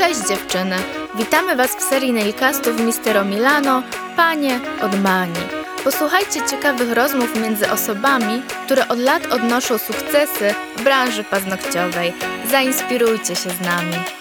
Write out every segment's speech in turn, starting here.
Cześć dziewczyny! Witamy Was w serii nailcastów Mistero Milano Panie od Mani. Posłuchajcie ciekawych rozmów między osobami, które od lat odnoszą sukcesy w branży paznokciowej. Zainspirujcie się z nami.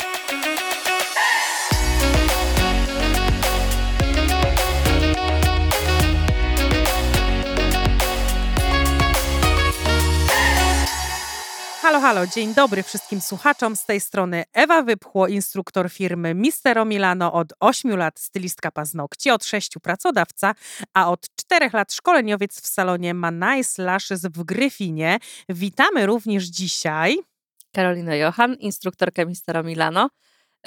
Halo, halo, dzień dobry wszystkim słuchaczom. Z tej strony Ewa Wypchło, instruktor firmy Mistero Milano od 8 lat, stylistka paznokci, od 6 pracodawca, a od 4 lat szkoleniowiec w salonie Manais Lashes w Gryfinie. Witamy również dzisiaj Karolina Johan, instruktorka Mistero Milano.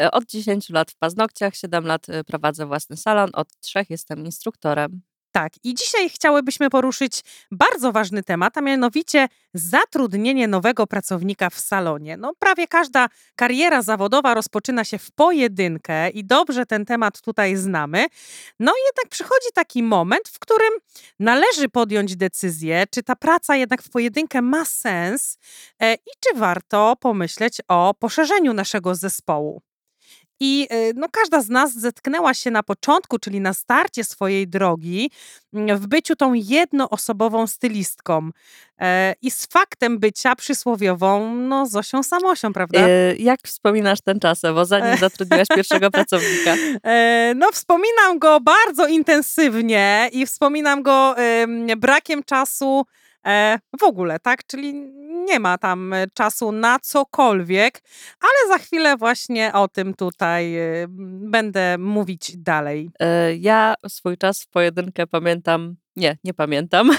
E, Od 10 lat w paznokciach, 7 lat e, prowadzę własny salon, od 3 jestem instruktorem. Tak, i dzisiaj chciałybyśmy poruszyć bardzo ważny temat, a mianowicie zatrudnienie nowego pracownika w salonie. No, prawie każda kariera zawodowa rozpoczyna się w pojedynkę i dobrze ten temat tutaj znamy. No jednak przychodzi taki moment, w którym należy podjąć decyzję, czy ta praca jednak w pojedynkę ma sens e, i czy warto pomyśleć o poszerzeniu naszego zespołu. I y, no, każda z nas zetknęła się na początku, czyli na starcie swojej drogi, mm, w byciu tą jednoosobową stylistką e, i z faktem bycia przysłowiową no, Zosią Samosią, prawda? E, Jak wspominasz ten czas, Ewo, zanim zatrudniłaś pierwszego pracownika? E, No, wspominam go bardzo intensywnie i wspominam go em, brakiem czasu e, w ogóle, tak? Czyli nie ma tam e, czasu na cokolwiek, ale za chwilę właśnie o tym tutaj e, będę mówić dalej. E, Ja swój czas w pojedynkę pamiętam. Nie, nie pamiętam.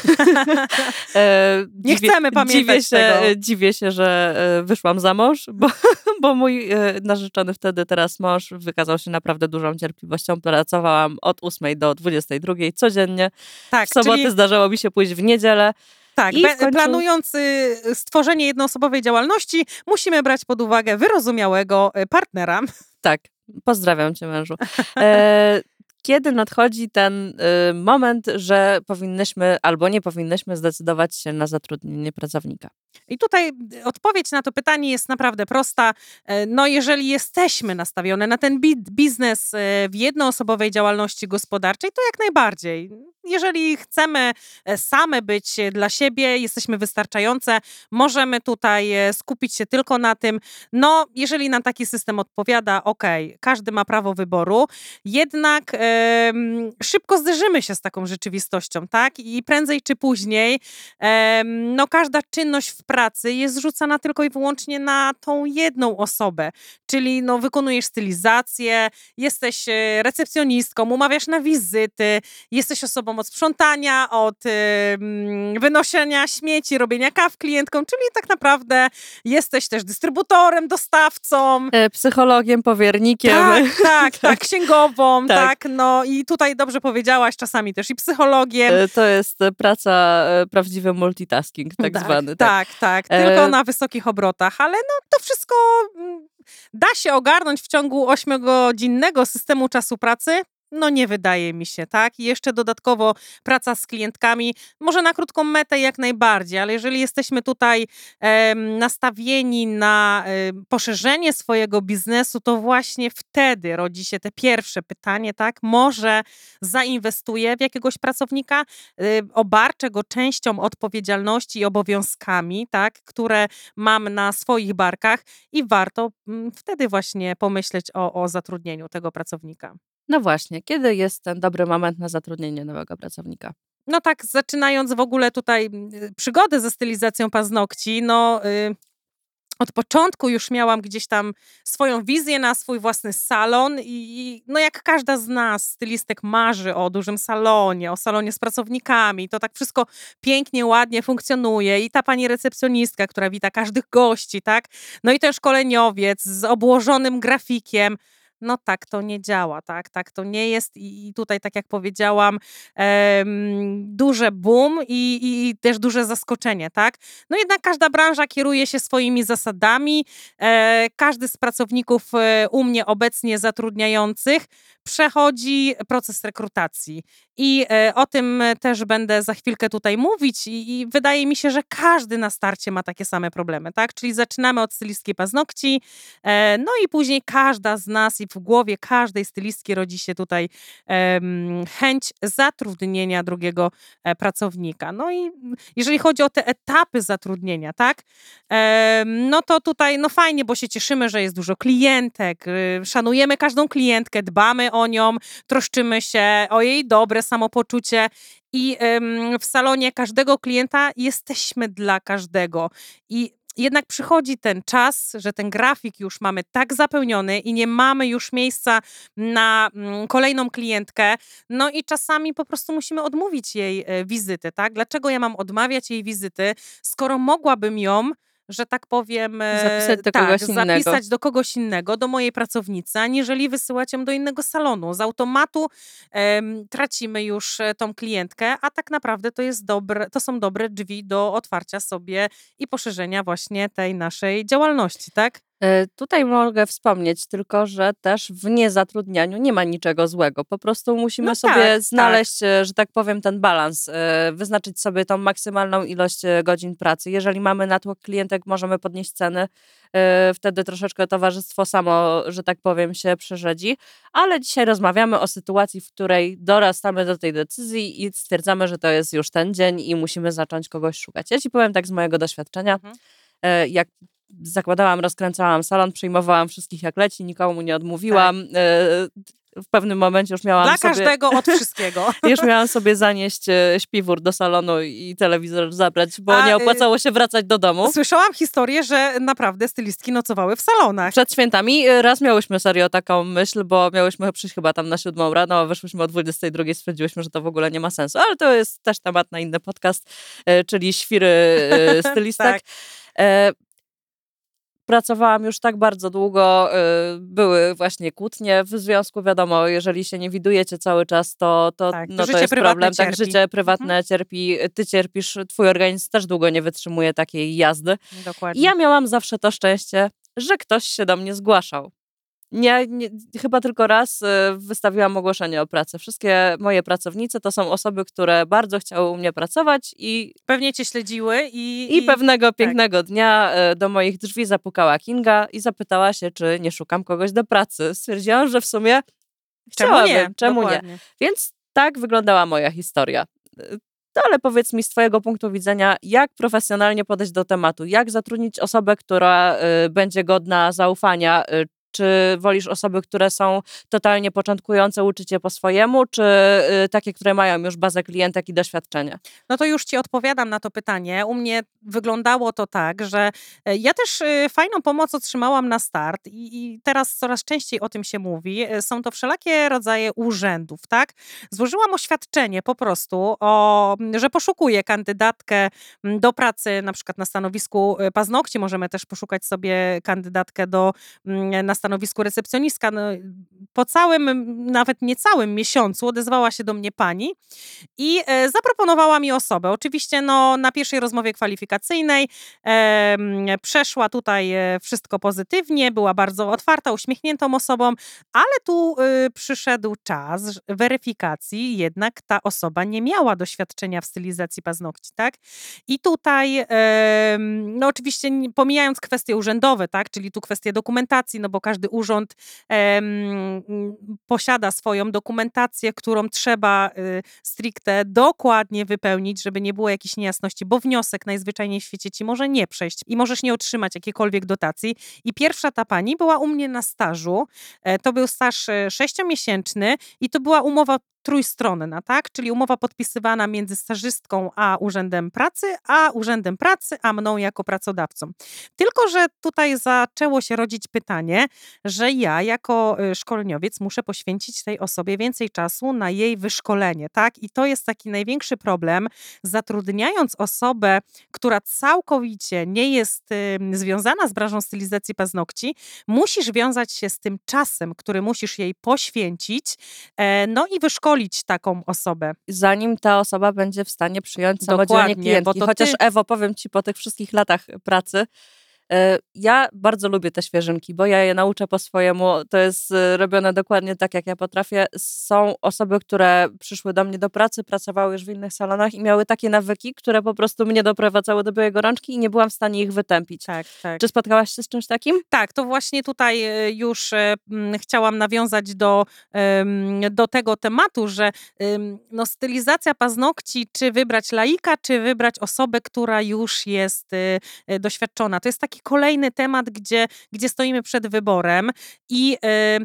E, Nie chcemy pamiętać dziwię się, tego. Dziwię się, że e, wyszłam za mąż, bo, bo mój narzeczony wtedy, teraz mąż, wykazał się naprawdę dużą cierpliwością. Pracowałam od 8 do 22 codziennie. Tak, W soboty czyli, zdarzało mi się pójść w niedzielę. Tak końcu- planując y, stworzenie jednoosobowej działalności, musimy brać pod uwagę wyrozumiałego y, partnera. Tak, pozdrawiam cię mężu. E, kiedy nadchodzi ten y, moment, że powinnyśmy albo nie powinnyśmy zdecydować się na zatrudnienie pracownika? I tutaj odpowiedź na to pytanie jest naprawdę prosta. E, No, jeżeli jesteśmy nastawione na ten bi- biznes w jednoosobowej działalności gospodarczej, to jak najbardziej. Jeżeli chcemy e, same być e, dla siebie, jesteśmy wystarczające, możemy tutaj e, skupić się tylko na tym. No, jeżeli nam taki system odpowiada, okej, każdy ma prawo wyboru, jednak em, szybko zderzymy się z taką rzeczywistością, tak? I prędzej czy później em, no każda czynność w pracy jest rzucana tylko i wyłącznie na tą jedną osobę, czyli no wykonujesz stylizację, jesteś e, recepcjonistką, umawiasz na wizyty, jesteś osobą od sprzątania, od em, wynoszenia śmieci, robienia kaw klientkom, czyli tak naprawdę jesteś też dystrybutorem, dostawcą, E, psychologiem, powiernikiem. tak, tak, tak, księgową, Tak. tak. no i tutaj dobrze powiedziałaś, czasami też i psychologiem. E, To jest e, praca, e, prawdziwy multitasking, tak, zwany. Tak, tak, E, tylko na wysokich obrotach, ale no to wszystko mm, da się ogarnąć w ciągu ośmiogodzinnego systemu czasu pracy. No nie wydaje mi się, tak? I jeszcze dodatkowo praca z klientkami, może na krótką metę jak najbardziej, ale jeżeli jesteśmy tutaj em, nastawieni na em, poszerzenie swojego biznesu, to właśnie wtedy rodzi się te pierwsze pytanie, tak? Może zainwestuję w jakiegoś pracownika, y, obarczę go częścią odpowiedzialności i obowiązkami, tak, które mam na swoich barkach i warto mm, wtedy właśnie pomyśleć o, o zatrudnieniu tego pracownika. No właśnie, kiedy jest ten dobry moment na zatrudnienie nowego pracownika? No tak, zaczynając w ogóle tutaj przygodę ze stylizacją paznokci, no y, od początku już miałam gdzieś tam swoją wizję na swój własny salon i no jak każda z nas, stylistek marzy o dużym salonie, o salonie z pracownikami, to tak wszystko pięknie, ładnie funkcjonuje i ta pani recepcjonistka, która wita każdych gości, tak? No i ten szkoleniowiec z obłożonym grafikiem, No tak to nie działa, tak, tak to nie jest i tutaj, tak jak powiedziałam, duże boom i, i, i też duże zaskoczenie, tak. No jednak każda branża kieruje się swoimi zasadami. E, każdy z pracowników e, u mnie obecnie zatrudniających przechodzi proces rekrutacji. I e, o tym też będę za chwilkę tutaj mówić i, i wydaje mi się, że każdy na starcie ma takie same problemy, tak? Czyli zaczynamy od stylistki paznokci, e, no i później każda z nas i w głowie każdej stylistki rodzi się tutaj chęć zatrudnienia drugiego e, pracownika. No i jeżeli chodzi o te etapy zatrudnienia, tak? No to tutaj, no fajnie, bo się cieszymy, że jest dużo klientek, y, szanujemy każdą klientkę, dbamy o nią, troszczymy się o jej dobre samopoczucie i w salonie każdego klienta jesteśmy dla każdego. I jednak przychodzi ten czas, że ten grafik już mamy tak zapełniony i nie mamy już miejsca na mm, kolejną klientkę. No i czasami po prostu musimy odmówić jej e, wizyty, tak? Dlaczego ja mam odmawiać jej wizyty, skoro mogłabym ją że tak powiem, e, Zapisać do tak, kogoś innego. zapisać do kogoś innego, do mojej pracownicy, aniżeli wysyłać ją do innego salonu. Z automatu em, tracimy już e, tą klientkę, a tak naprawdę to, jest dobre, to są dobre drzwi do otwarcia sobie i poszerzenia właśnie tej naszej działalności, tak? E, Tutaj mogę wspomnieć tylko, że też w niezatrudnianiu nie ma niczego złego. Po prostu musimy No sobie tak, tak. znaleźć, e, że tak powiem, ten balans, e, wyznaczyć sobie tą maksymalną ilość godzin pracy. Jeżeli mamy natłok klientek, możemy podnieść ceny, wtedy troszeczkę towarzystwo samo, że tak powiem, się przerzedzi. Ale dzisiaj rozmawiamy o sytuacji, w której dorastamy do tej decyzji i stwierdzamy, że to jest już ten dzień i musimy zacząć kogoś szukać. Ja ci powiem tak z mojego doświadczenia. Mhm. Jak zakładałam, rozkręcałam salon, przyjmowałam wszystkich jak leci, nikomu nie odmówiłam. E, W pewnym momencie już miałam Dla sobie... każdego od wszystkiego. Już miałam sobie zanieść e, śpiwór do salonu i telewizor zabrać, bo A, nie y, opłacało się wracać do domu. Słyszałam historię, że naprawdę stylistki nocowały w salonach. Przed świętami e, raz miałyśmy serio taką myśl, bo miałyśmy przyjść chyba tam na siódmą rano, a wyszłyśmy o 22, stwierdziłyśmy, że to w ogóle nie ma sensu. Ale to jest też temat na inny podcast, czyli świry e, stylistek. Tak. Pracowałam już tak bardzo długo, e, były właśnie kłótnie w związku, wiadomo, jeżeli się nie widujecie cały czas, to, to, Tak, no, to życie jest prywatne problem. Tak, cierpi. Mhm. życie prywatne cierpi, ty cierpisz, twój organizm też długo nie wytrzymuje takiej jazdy. Dokładnie. I ja miałam zawsze to szczęście, że ktoś się do mnie zgłaszał. Nie, nie, chyba tylko raz y, wystawiłam ogłoszenie o pracę. Wszystkie moje pracownice to są osoby, które bardzo chciały u mnie pracować i, Pewnie cię śledziły i... i pewnego pięknego dnia y, do moich drzwi zapukała Kinga i zapytała się, czy nie szukam kogoś do pracy. Stwierdziłam, że w sumie Czemu chciałabym, nie? czemu nie. Więc tak wyglądała moja historia. No ale powiedz mi z Twojego punktu widzenia, jak profesjonalnie podejść do tematu? Jak zatrudnić osobę, która y, będzie godna zaufania? Y, czy wolisz osoby, które są totalnie początkujące, uczyć je po swojemu, czy y, takie, które mają już bazę klientek i doświadczenie? No to już ci odpowiadam na to pytanie. U mnie wyglądało to tak, że e, ja też e, fajną pomoc otrzymałam na start i, teraz coraz częściej o tym się mówi. E, Są to wszelakie rodzaje urzędów, tak? Złożyłam oświadczenie po prostu, o, że poszukuję kandydatkę m, do pracy na przykład na stanowisku e, paznokci. Możemy też poszukać sobie kandydatkę do, m, na stanowisku recepcjonistka. No, po całym, nawet niecałym miesiącu odezwała się do mnie pani i e, zaproponowała mi osobę. Oczywiście no, na pierwszej rozmowie kwalifikacyjnej em, przeszła tutaj e, wszystko pozytywnie, była bardzo otwarta, uśmiechniętą osobą, ale tu y, przyszedł czas weryfikacji, jednak ta osoba nie miała doświadczenia w stylizacji paznokci, tak? I tutaj, no oczywiście pomijając kwestie urzędowe, tak, czyli tu kwestie dokumentacji, no bo każdy urząd em, m, posiada swoją dokumentację, którą trzeba y, stricte dokładnie wypełnić, żeby nie było jakichś niejasności, bo wniosek najzwyczajniej w świecie ci może nie przejść i możesz nie otrzymać jakiejkolwiek dotacji. I pierwsza ta pani była u mnie na stażu. E, To był staż e, sześciomiesięczny i to była umowa trójstronna, tak? Czyli umowa podpisywana między stażystką a Urzędem Pracy, a Urzędem Pracy, a mną jako pracodawcą. Tylko, że tutaj zaczęło się rodzić pytanie, że ja jako y, szkoleniowiec muszę poświęcić tej osobie więcej czasu na jej wyszkolenie, tak? I to jest taki największy problem, zatrudniając osobę, która całkowicie nie jest y, związana z branżą stylizacji paznokci, musisz wiązać się z tym czasem, który musisz jej poświęcić, e, no i wyszkolić taką osobę. Zanim ta osoba będzie w stanie przyjąć samodzielnie Dokładnie, klientki. bo to Chociaż ty- Ewo, powiem ci po tych wszystkich latach pracy, ja bardzo lubię te świeżynki, bo ja je nauczę po swojemu. To jest e, robione dokładnie tak, jak ja potrafię. Są osoby, które przyszły do mnie do pracy, pracowały już w innych salonach i miały takie nawyki, które po prostu mnie doprowadzały do białej gorączki i nie byłam w stanie ich wytępić. Tak, tak. Czy spotkałaś się z czymś takim? Tak, to właśnie tutaj e, już e, chciałam nawiązać do, do tego tematu, że no, stylizacja paznokci, czy wybrać laika, czy wybrać osobę, która już jest e, e, doświadczona. To jest taki kolejny temat, gdzie, gdzie stoimy przed wyborem i e,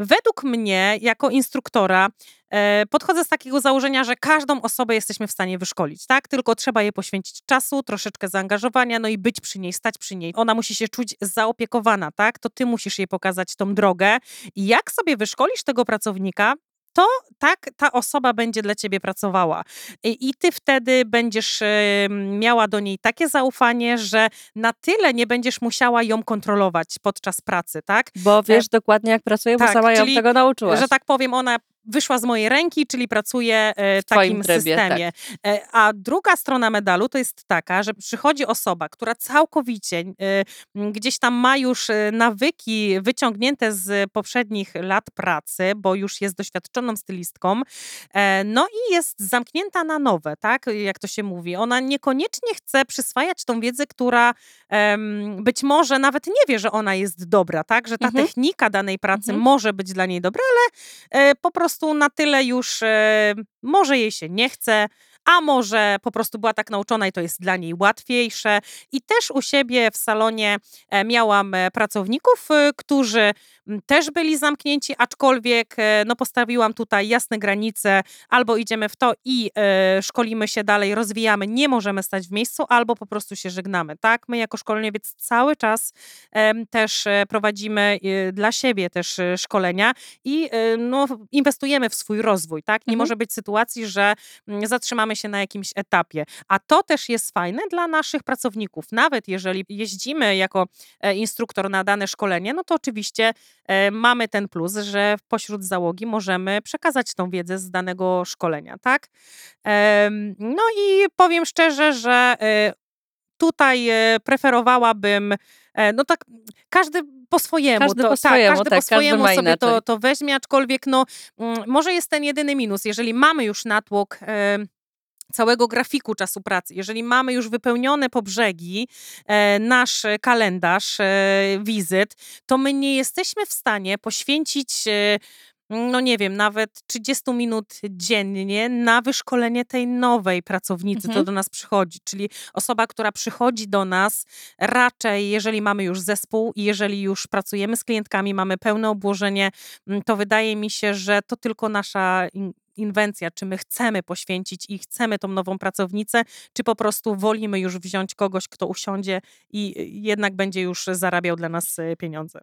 według mnie, jako instruktora, e, podchodzę z takiego założenia, że każdą osobę jesteśmy w stanie wyszkolić, tak? Tylko trzeba jej poświęcić czasu, troszeczkę zaangażowania, no i być przy niej, stać przy niej. Ona musi się czuć zaopiekowana, tak? To ty musisz jej pokazać tą drogę. I jak sobie wyszkolisz tego pracownika, to tak ta osoba będzie dla ciebie pracowała. I, ty wtedy będziesz e, miała do niej takie zaufanie, że na tyle nie będziesz musiała ją kontrolować podczas pracy, tak? Bo wiesz dokładnie, jak pracuje, bo tak, sama ją czyli, tego nauczyłaś. Że tak powiem, ona wyszła z mojej ręki, czyli pracuje e, w takim trybie, tak. systemie. E, A druga strona medalu to jest taka, że przychodzi osoba, która całkowicie e, gdzieś tam ma już nawyki wyciągnięte z poprzednich lat pracy, bo już jest doświadczoną stylistką, no i jest zamknięta na nowe, tak, jak to się mówi. Ona niekoniecznie chce przyswajać tą wiedzę, która być może nawet nie wie, że ona jest dobra, tak, że ta Mhm. technika danej pracy Mhm. może być dla niej dobra, ale po prostu na tyle już e, może jej się nie chce, a może po prostu była tak nauczona i to jest dla niej łatwiejsze. I też u siebie w salonie e, miałam e, pracowników, e, którzy też byli zamknięci, aczkolwiek no, postawiłam tutaj jasne granice, albo idziemy w to i e, szkolimy się dalej, rozwijamy, nie możemy stać w miejscu, albo po prostu się żegnamy. Tak, my jako szkoleniowiec cały czas em, też prowadzimy e, dla siebie też szkolenia i no, inwestujemy w swój rozwój, tak? Nie Mhm. może być sytuacji, że zatrzymamy się na jakimś etapie. A to też jest fajne dla naszych pracowników. Nawet jeżeli jeździmy jako e, instruktor na dane szkolenie, no to oczywiście e, mamy ten plus, że pośród załogi możemy przekazać tą wiedzę z danego szkolenia, tak? No i powiem szczerze, że e, tutaj preferowałabym, no tak, każdy po swojemu. Każdy to, po swojemu, tak, każdy tak, po swojemu każdy sobie to, to weźmie, aczkolwiek no, mm, może jest ten jedyny minus, jeżeli mamy już natłok całego grafiku czasu pracy, jeżeli mamy już wypełnione po brzegi e, nasz kalendarz e, wizyt, to my nie jesteśmy w stanie poświęcić e, no nie wiem, nawet 30 minut dziennie na wyszkolenie tej nowej pracownicy, co Mhm. do nas przychodzi. Czyli osoba, która przychodzi do nas, raczej, jeżeli mamy już zespół i jeżeli już pracujemy z klientkami, mamy pełne obłożenie, to wydaje mi się, że to tylko nasza inwencja, czy my chcemy poświęcić i chcemy tą nową pracownicę, czy po prostu wolimy już wziąć kogoś, kto usiądzie i y, jednak będzie już zarabiał dla nas y, pieniądze.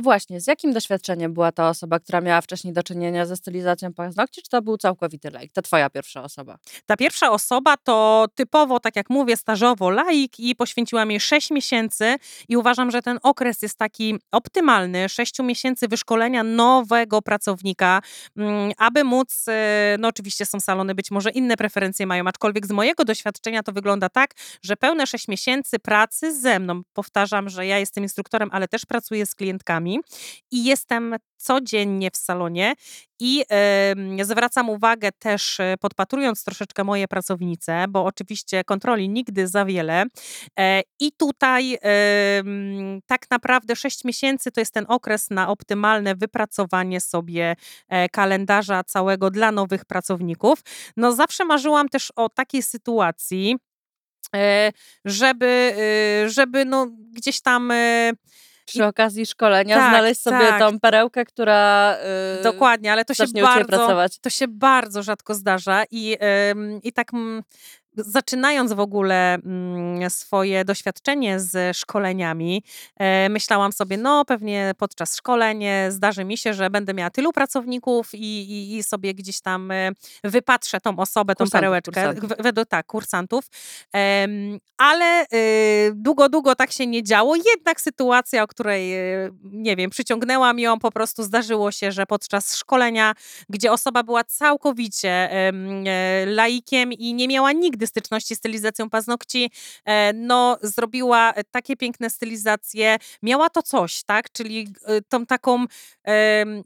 Właśnie, z jakim doświadczeniem była ta osoba, która miała wcześniej do czynienia ze stylizacją paznokci, czy to był całkowity laik? To twoja pierwsza osoba. Ta pierwsza osoba to typowo, tak jak mówię, stażowo laik i poświęciłam jej 6 miesięcy i uważam, że ten okres jest taki optymalny, 6 miesięcy wyszkolenia nowego pracownika, mm, aby móc, e, no oczywiście są salony, być może inne preferencje mają, aczkolwiek z mojego doświadczenia to wygląda tak, że pełne 6 miesięcy pracy ze mną, powtarzam, że ja jestem instruktorem, ale też pracuję z klientkami i jestem codziennie w salonie i em, zwracam uwagę też, e, podpatrując troszeczkę moje pracownice, bo oczywiście kontroli nigdy za wiele. E, I tutaj em, tak naprawdę 6 miesięcy to jest ten okres na optymalne wypracowanie sobie e, kalendarza całego dla nowych pracowników. No zawsze marzyłam też o takiej sytuacji, żeby, żeby no gdzieś tam Przy okazji szkolenia Tak, znaleźć sobie tak. tą perełkę, która y, Dokładnie, ale to się bardzo, pracować. to się bardzo rzadko zdarza i, ym, i tak zaczynając w ogóle mm, swoje doświadczenie z szkoleniami, e, myślałam sobie, no pewnie podczas szkoleń e, zdarzy mi się, że będę miała tylu pracowników i, i, i sobie gdzieś tam e, wypatrzę tą osobę, tą Kursantów, perełeczkę, kursantów. w- według tak, kursantów, ale y, długo, długo tak się nie działo. Jednak sytuacja, o której, y, nie wiem, przyciągnęłam ją, po prostu zdarzyło się, że podczas szkolenia, gdzie osoba była całkowicie e, laikiem i nie miała nigdy styczności z stylizacją paznokci, e, no zrobiła takie piękne stylizacje, miała to coś, tak, czyli y, tą taką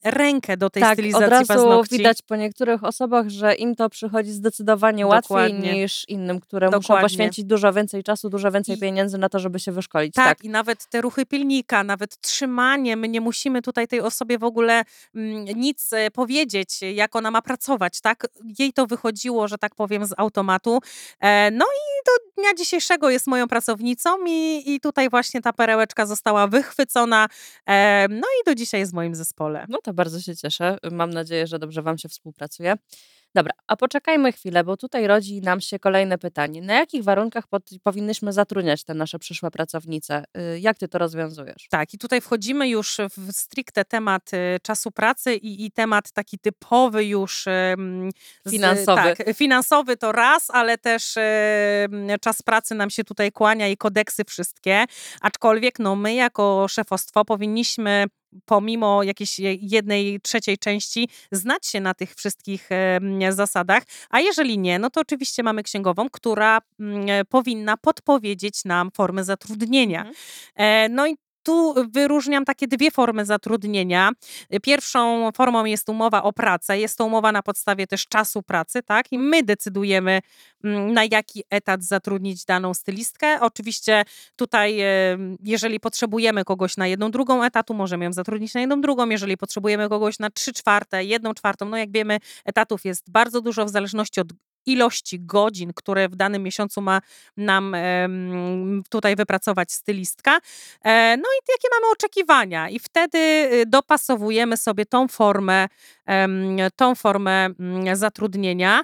rękę do tej tak, stylizacji od razu paznokci. widać po niektórych osobach, że im to przychodzi zdecydowanie łatwiej Dokładnie. niż innym, które muszą Dokładnie. poświęcić dużo więcej czasu, dużo więcej I- pieniędzy na to, żeby się wyszkolić. Tak, Tak, i nawet te ruchy pilnika, nawet trzymanie, my nie musimy tutaj tej osobie w ogóle mm, nic e, powiedzieć, jak ona ma pracować, tak? Jej to wychodziło, że tak powiem, z automatu. E, no i do dnia dzisiejszego jest moją pracownicą i, i tutaj właśnie ta perełeczka została wychwycona, e, no i do dzisiaj jest w moim zespole. No to bardzo się cieszę. Mam nadzieję, że dobrze Wam się współpracuje. Dobra, a poczekajmy chwilę, bo tutaj rodzi nam się kolejne pytanie. Na jakich warunkach pod, powinnyśmy zatrudniać te nasze przyszłe pracownice? Y, Jak Ty to rozwiązujesz? Tak, i tutaj wchodzimy już w stricte temat e, czasu pracy i, i temat taki typowy już z- Finansowy. tak, finansowy to raz, ale też em, czas pracy nam się tutaj kłania i kodeksy wszystkie. Aczkolwiek no, my jako szefostwo powinniśmy pomimo jakiejś je- jednej trzeciej części znać się na tych wszystkich zasadach, a jeżeli nie, no to oczywiście mamy księgową, która mm, e, powinna podpowiedzieć nam formy zatrudnienia. Mhm. E, No i tu wyróżniam takie dwie formy zatrudnienia. Pierwszą formą jest umowa o pracę. Jest to umowa na podstawie też czasu pracy, tak? I my decydujemy, mm, na jaki etat zatrudnić daną stylistkę. Oczywiście tutaj, e, jeżeli potrzebujemy kogoś na jedną drugą etatu, możemy ją zatrudnić na jedną drugą. Jeżeli potrzebujemy kogoś na trzy czwarte, jedną czwartą, no jak wiemy, etatów jest bardzo dużo w zależności od ilości godzin, które w danym miesiącu ma nam tutaj wypracować stylistka. E, No i jakie mamy oczekiwania? I wtedy y, dopasowujemy sobie tą formę, tą formę mm, zatrudnienia.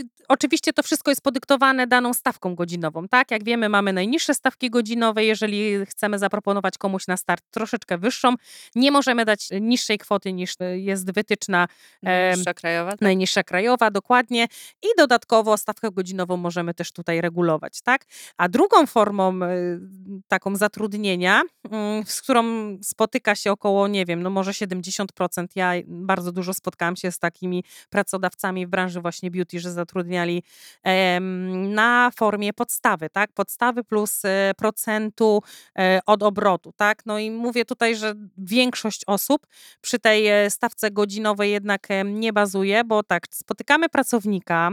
Y, Oczywiście to wszystko jest podyktowane daną stawką godzinową, tak? Jak wiemy, mamy najniższe stawki godzinowe. Jeżeli chcemy zaproponować komuś na start troszeczkę wyższą, nie możemy dać niższej kwoty niż y, jest wytyczna Najniższa krajowa? Tak? Najniższa krajowa, dokładnie. I dodatkowo stawkę godzinową możemy też tutaj regulować, tak? A drugą formą y, taką zatrudnienia, mm, z którą spotyka się około, nie wiem, no może 70%. Ja bardzo dużo spotkałam się z takimi pracodawcami w branży właśnie beauty, że zatrudniali na formie podstawy, tak? Podstawy plus e, procentu e, od obrotu, tak? No i mówię tutaj, że większość osób przy tej e, stawce godzinowej jednak nie bazuje, bo tak, spotykamy pracownika,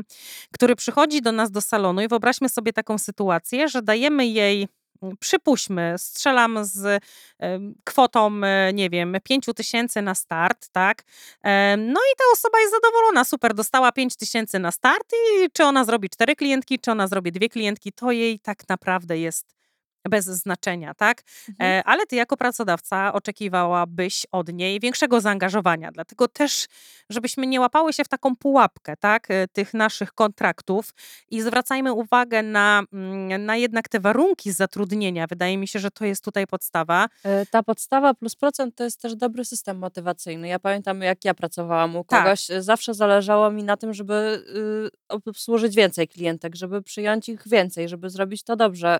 który przychodzi do nas do salonu i wyobraźmy sobie taką sytuację, że dajemy jej Przypuśćmy, strzelam z kwotą, e, nie wiem, 5 tysięcy na start, tak? No i ta osoba jest zadowolona, super, dostała 5 tysięcy na start i czy ona zrobi cztery klientki, czy ona zrobi dwie klientki, to jej tak naprawdę jest bez znaczenia, tak? Mhm. E, ale ty jako pracodawca oczekiwałabyś od niej większego zaangażowania. Dlatego też, żebyśmy nie łapały się w taką pułapkę, tak? e, Tych naszych kontraktów i zwracajmy uwagę na, mm, na jednak te warunki zatrudnienia. Wydaje mi się, że to jest tutaj podstawa. E, Ta podstawa plus procent to jest też dobry system motywacyjny. Ja pamiętam, jak ja pracowałam u Tak. kogoś, e, zawsze zależało mi na tym, żeby y, obsłużyć więcej klientek, żeby przyjąć ich więcej, żeby zrobić to dobrze.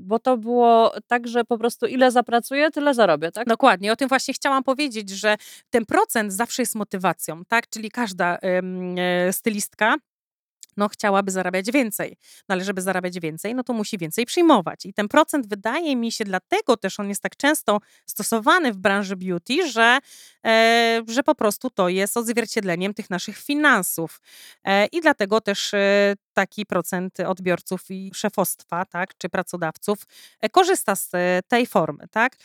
Bo to było tak, że po prostu ile zapracuję, tyle zarobię, tak? Dokładnie, o tym właśnie chciałam powiedzieć, że ten procent zawsze jest motywacją, tak? Czyli każda e, stylistka no, chciałaby zarabiać więcej. No ale żeby zarabiać więcej, no to musi więcej przyjmować. I ten procent wydaje mi się, dlatego też on jest tak często stosowany w branży beauty, że, e, że po prostu to jest odzwierciedleniem tych naszych finansów. E, I dlatego też e, taki procent odbiorców i szefostwa, tak, czy pracodawców e, korzysta z e, tej formy, tak.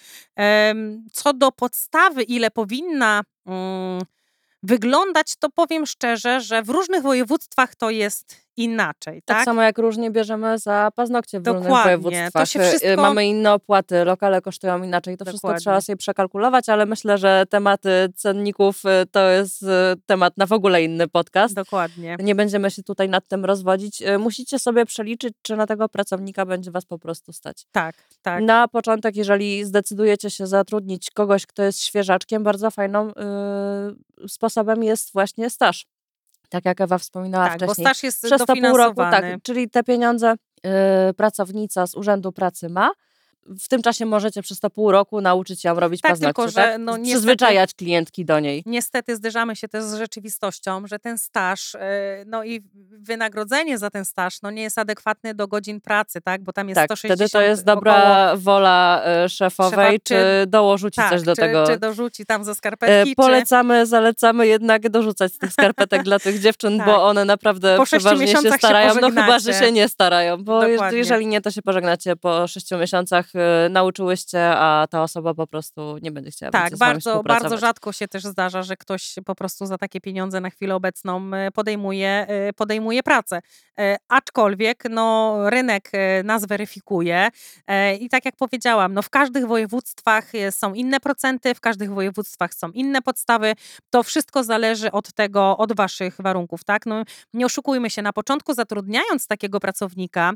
Co do podstawy, ile powinna mm, wyglądać, to powiem szczerze, że w różnych województwach to jest inaczej, Tak, tak? samo jak różnie bierzemy za paznokcie w różnych Dokładnie, to województwach. się Y, wszystko- Mamy inne opłaty, lokale kosztują inaczej. To wszystko Dokładnie. trzeba sobie przekalkulować, ale myślę, że tematy cenników y, to jest y, temat na w ogóle inny podcast. Dokładnie. Nie będziemy się tutaj nad tym rozwodzić. Musicie sobie przeliczyć, czy na tego pracownika będzie was po prostu stać. Tak, tak. Na początek, jeżeli zdecydujecie się zatrudnić kogoś, kto jest świeżaczkiem, bardzo fajną y, sposobem jest właśnie staż. Tak jak Ewa wspominała tak, bo wcześniej. staż jest Przez to pół roku, tak, czyli te pieniądze y, pracownica z Urzędu Pracy ma. W tym czasie możecie przez to pół roku nauczyć ją robić Tak, paznokcie, tylko że, tak? no, niestety- Przyzwyczajać klientki do niej. Niestety zderzamy się też z rzeczywistością, że ten staż, e, no i wynagrodzenie za ten staż, no nie jest adekwatne do godzin pracy, tak? Bo tam jest Tak, 160 wtedy to jest około- dobra wola y, szefowej, Szefa, czy, czy- dołożyć tak, coś do czy, tego. Czy dorzuci tam ze E, skarpetki, czy... Polecamy, zalecamy jednak dorzucać tych skarpetek dla tych dziewczyn, Tak. bo one naprawdę Po przeważnie się miesiącach się starają. no chyba, że się nie starają, bo Dokładnie. jeżeli nie, to się pożegnacie po sześciu miesiącach, nauczyłyście, a ta osoba po prostu nie będzie chciała Tak, bardzo, bardzo rzadko się też zdarza, że ktoś po prostu za takie pieniądze na chwilę obecną e, podejmuje, e, podejmuje pracę. Aczkolwiek no, rynek nas weryfikuje i tak jak powiedziałam, no, w każdych województwach są inne procenty, w każdych województwach są inne podstawy. To wszystko zależy od tego, od waszych warunków. Tak? No, nie oszukujmy się, na początku zatrudniając takiego pracownika,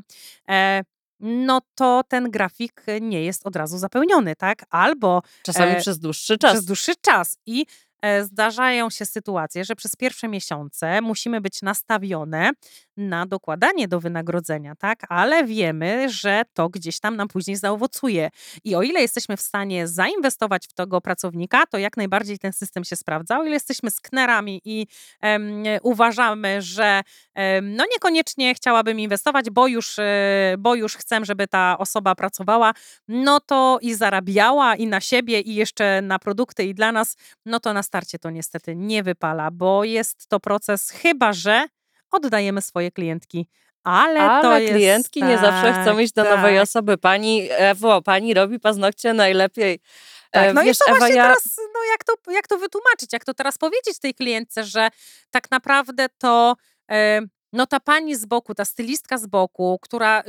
e, no to ten grafik nie jest od razu zapełniony, tak? Albo Czasami e, przez dłuższy czas. przez dłuższy czas. I e, zdarzają się sytuacje, że przez pierwsze miesiące musimy być nastawione na dokładanie do wynagrodzenia, tak? Ale wiemy, że to gdzieś tam nam później zaowocuje. I o ile jesteśmy w stanie zainwestować w tego pracownika, to jak najbardziej ten system się sprawdza. O ile jesteśmy sknerami i em, uważamy, że em, no niekoniecznie chciałabym inwestować, bo już, e, bo już chcę, żeby ta osoba pracowała, no to i zarabiała i na siebie, i jeszcze na produkty, i dla nas, no to na starcie to niestety nie wypala, bo jest to proces, chyba że oddajemy swoje klientki. Ale, Ale to jest, klientki nie zawsze chcą tak, iść do nowej tak. osoby. Pani Ewo, pani robi paznokcie najlepiej. Tak, E, no wiesz, i to Ewa, właśnie ja... teraz, no jak to, jak to wytłumaczyć, jak to teraz powiedzieć tej klientce, że tak naprawdę to no ta pani z boku, ta stylistka z boku, która,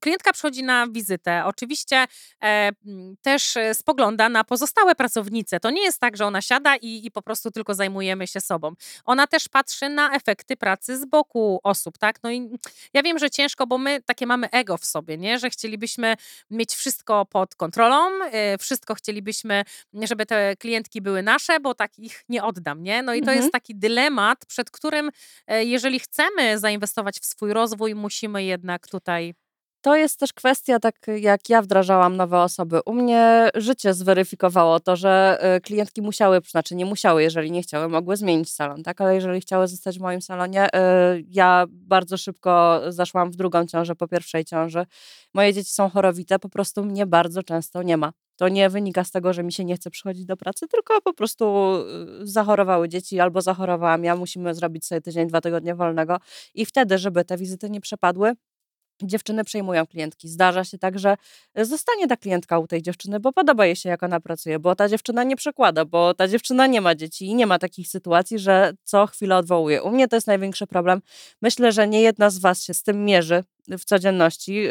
klientka przychodzi na wizytę, oczywiście e, m, też e, spogląda na pozostałe pracownice. To nie jest tak, że ona siada i, i po prostu tylko zajmujemy się sobą. Ona też patrzy na efekty pracy z boku osób, tak? No i ja wiem, że ciężko, bo my takie mamy ego w sobie, nie? Że chcielibyśmy mieć wszystko pod kontrolą, e, wszystko chcielibyśmy, żeby te klientki były nasze, bo tak ich nie oddam, nie? No i to Mhm. jest taki dylemat, przed którym e, jeżeli chcemy zainwestować w swój rozwój, musimy jednak tutaj To jest też kwestia, tak jak ja wdrażałam nowe osoby. U mnie życie zweryfikowało to, że y, klientki musiały, znaczy nie musiały, jeżeli nie chciały, mogły zmienić salon, tak? Ale jeżeli chciały zostać w moim salonie, y, ja bardzo szybko zaszłam w drugą ciążę po pierwszej ciąży. Moje dzieci są chorowite, po prostu mnie bardzo często nie ma. To nie wynika z tego, że mi się nie chce przychodzić do pracy, tylko po prostu y, zachorowały dzieci albo zachorowałam ja, musimy zrobić sobie tydzień, dwa tygodnie wolnego i wtedy, żeby te wizyty nie przepadły, dziewczyny przejmują klientki. Zdarza się tak, że zostanie ta klientka u tej dziewczyny, bo podoba jej się, jak ona pracuje, bo ta dziewczyna nie przekłada, bo ta dziewczyna nie ma dzieci i nie ma takich sytuacji, że co chwilę odwołuje. U mnie to jest największy problem. Myślę, że nie jedna z Was się z tym mierzy w codzienności.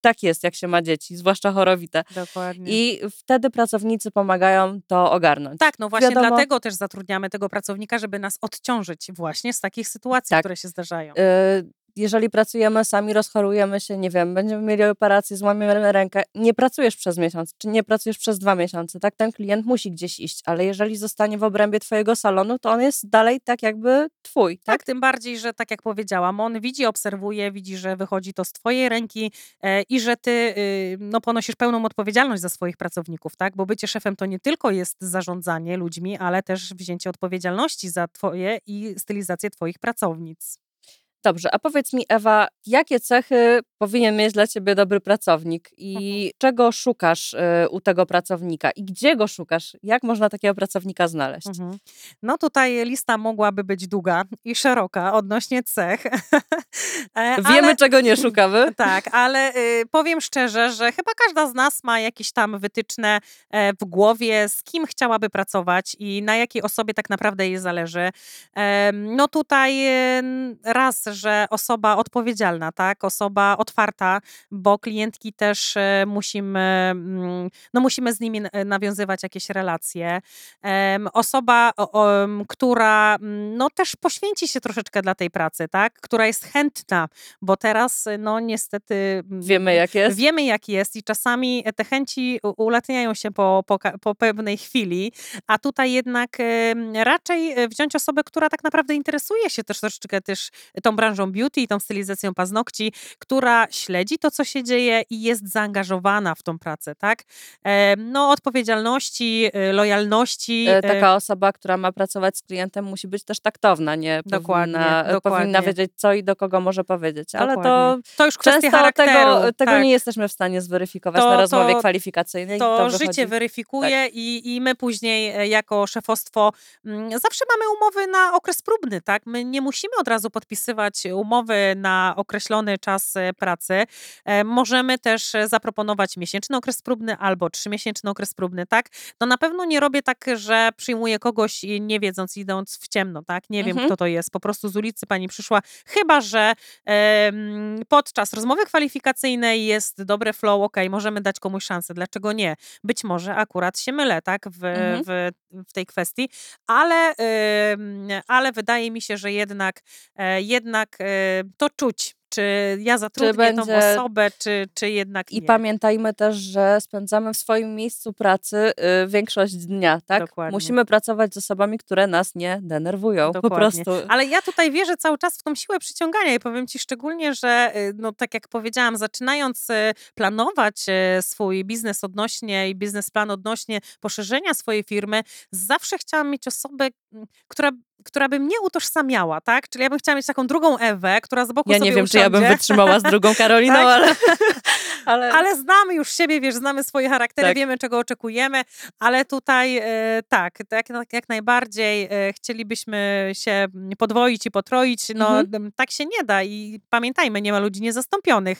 Tak jest, jak się ma dzieci, zwłaszcza chorowite. dokładnie. I wtedy pracownicy pomagają to ogarnąć. tak, no właśnie wiadomo- dlatego też zatrudniamy tego pracownika, żeby nas odciążyć właśnie z takich sytuacji, Tak. które się zdarzają. Y, jeżeli pracujemy sami, rozchorujemy się, nie wiem, będziemy mieli operację, złamiemy rękę, nie pracujesz przez miesiąc, czy nie pracujesz przez dwa miesiące, tak? Ten klient musi gdzieś iść, ale jeżeli zostanie w obrębie twojego salonu, to on jest dalej tak jakby twój, tak? Tak, tym bardziej, że tak jak powiedziałam, on widzi, obserwuje, widzi, że wychodzi to z twojej ręki e, i że ty y, no, ponosisz pełną odpowiedzialność za swoich pracowników, tak? Bo bycie szefem to nie tylko jest zarządzanie ludźmi, ale też wzięcie odpowiedzialności za twoje i stylizację twoich pracownic. Dobrze, a powiedz mi Ewa, jakie cechy powinien mieć dla ciebie dobry pracownik i czego szukasz y, u tego pracownika i gdzie go szukasz? Jak można takiego pracownika znaleźć? Mhm. No tutaj lista mogłaby być długa i szeroka odnośnie cech. E, Wiemy, ale- czego nie szukamy. Tak, ale y, powiem szczerze, że chyba każda z nas ma jakieś tam wytyczne e, w głowie, z kim chciałaby pracować i na jakiej osobie tak naprawdę jej zależy. No tutaj e, raz, że osoba odpowiedzialna, tak, osoba otwarta, bo klientki też e, musimy, mm, no musimy z nimi n- nawiązywać jakieś relacje. Osoba, która no też poświęci się troszeczkę dla tej pracy, tak, która jest chętna, bo teraz no niestety Wiemy jak jest. Wiemy, jak jest, i czasami te chęci ulatniają się po, po, po pewnej chwili, a tutaj jednak raczej e, wziąć osobę, która tak naprawdę interesuje się też troszeczkę też tą branżą beauty, tą stylizacją paznokci, która śledzi to, co się dzieje i jest zaangażowana w tą pracę, tak? Em, No, odpowiedzialności, e, lojalności. E, e, Taka osoba, która ma pracować z klientem, musi być też taktowna, nie Dokładnie, powinna, e, powinna dokładnie. wiedzieć, co i do kogo może powiedzieć. Ale to dokładnie. to już kwestia charakteru. tego, tego tak. nie jesteśmy w stanie zweryfikować To- na rozmowie to- kwalifikacyjnej. to, to życie wychodzi- weryfikuje i, i my później e, jako szefostwo mm, zawsze mamy umowy na okres próbny, tak? My nie musimy od razu podpisywać umowy na określony czas e, pracy. E, Możemy też e, zaproponować miesięczny okres próbny albo trzymiesięczny okres próbny, tak? No na pewno nie robię tak, że przyjmuję kogoś nie wiedząc, idąc w ciemno, tak? Nie wiem, Mhm. kto to jest. Po prostu z ulicy pani przyszła, chyba że em, podczas rozmowy kwalifikacyjnej jest dobre flow, ok, możemy dać komuś szansę, dlaczego nie? Być może akurat się mylę, tak, w, Mhm. w, w tej kwestii, ale, em, ale wydaje mi się, że jednak, e, jednak e, to czuć, czy ja zatrudnię tą będzie- osobę, czy, czy jednak I nie. pamiętajmy też, że spędzamy w swoim miejscu pracy y, większość dnia, tak? Dokładnie. Musimy pracować z osobami, które nas nie denerwują. Po Dokładnie. prostu. Ale ja tutaj wierzę cały czas w tą siłę przyciągania i powiem Ci szczególnie, że y, no tak jak powiedziałam, zaczynając y, planować y, swój biznes odnośnie i biznesplan odnośnie poszerzenia swojej firmy, zawsze chciałam mieć osobę, mm, która, która by mnie utożsamiała, tak? Czyli ja bym chciała mieć taką drugą Ewę, która z boku Ja nie wiem, czy ja bym usiądzie. wytrzymała z drugą Karoliną, Tak. ale, ale, Ale znamy już siebie, wiesz, znamy swoje charaktery, Tak. wiemy, czego oczekujemy, ale tutaj e, tak, tak, jak, najbardziej e, chcielibyśmy się podwoić i potroić, no Mhm. tak się nie da i pamiętajmy, nie ma ludzi niezastąpionych.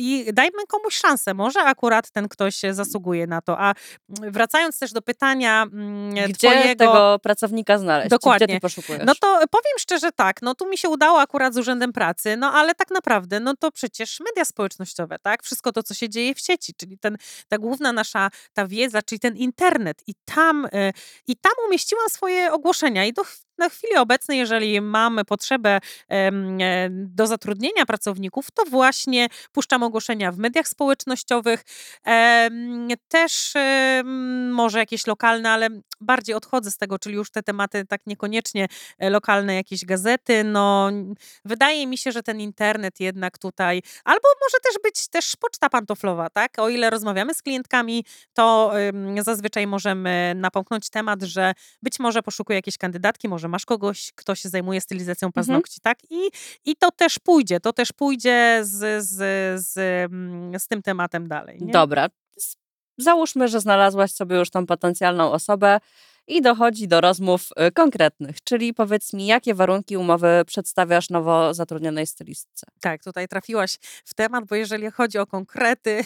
I dajmy komuś szansę, może akurat ten ktoś e, zasługuje na to. A mm, wracając też do pytania mm, gdzie twojego... tego pracownika znaleźć? Gdzie Dokładnie. ty poszukujesz? No to powiem szczerze tak, no tu mi się udało akurat z Urzędem Pracy, no ale tak naprawdę, no to przecież media społecznościowe, tak? Wszystko to, co się dzieje w sieci, czyli ten, ta główna nasza, ta wiedza, czyli ten internet i tam, y, i tam umieściłam swoje ogłoszenia i do, na chwili obecnej, jeżeli mamy potrzebę e, do zatrudnienia pracowników, to właśnie puszczam ogłoszenia w mediach społecznościowych, też może jakieś lokalne, ale bardziej odchodzę z tego, czyli już te tematy tak niekoniecznie e, lokalne jakieś gazety, no wydaje mi się, że ten internet jednak tutaj, albo może też być też poczta pantoflowa, tak? O ile rozmawiamy z klientkami, to ym, zazwyczaj możemy napomknąć temat, że być może poszukuję jakiejś kandydatki, może masz kogoś, kto się zajmuje stylizacją paznokci, tak? I, I to też pójdzie, to też pójdzie z, z, z, z tym tematem dalej. Nie? Dobra. Załóżmy, że znalazłaś sobie już tą potencjalną osobę i dochodzi do rozmów y, konkretnych, czyli powiedz mi, jakie warunki umowy przedstawiasz nowo zatrudnionej stylistce? Tak, tutaj trafiłaś w temat, bo jeżeli chodzi o konkrety,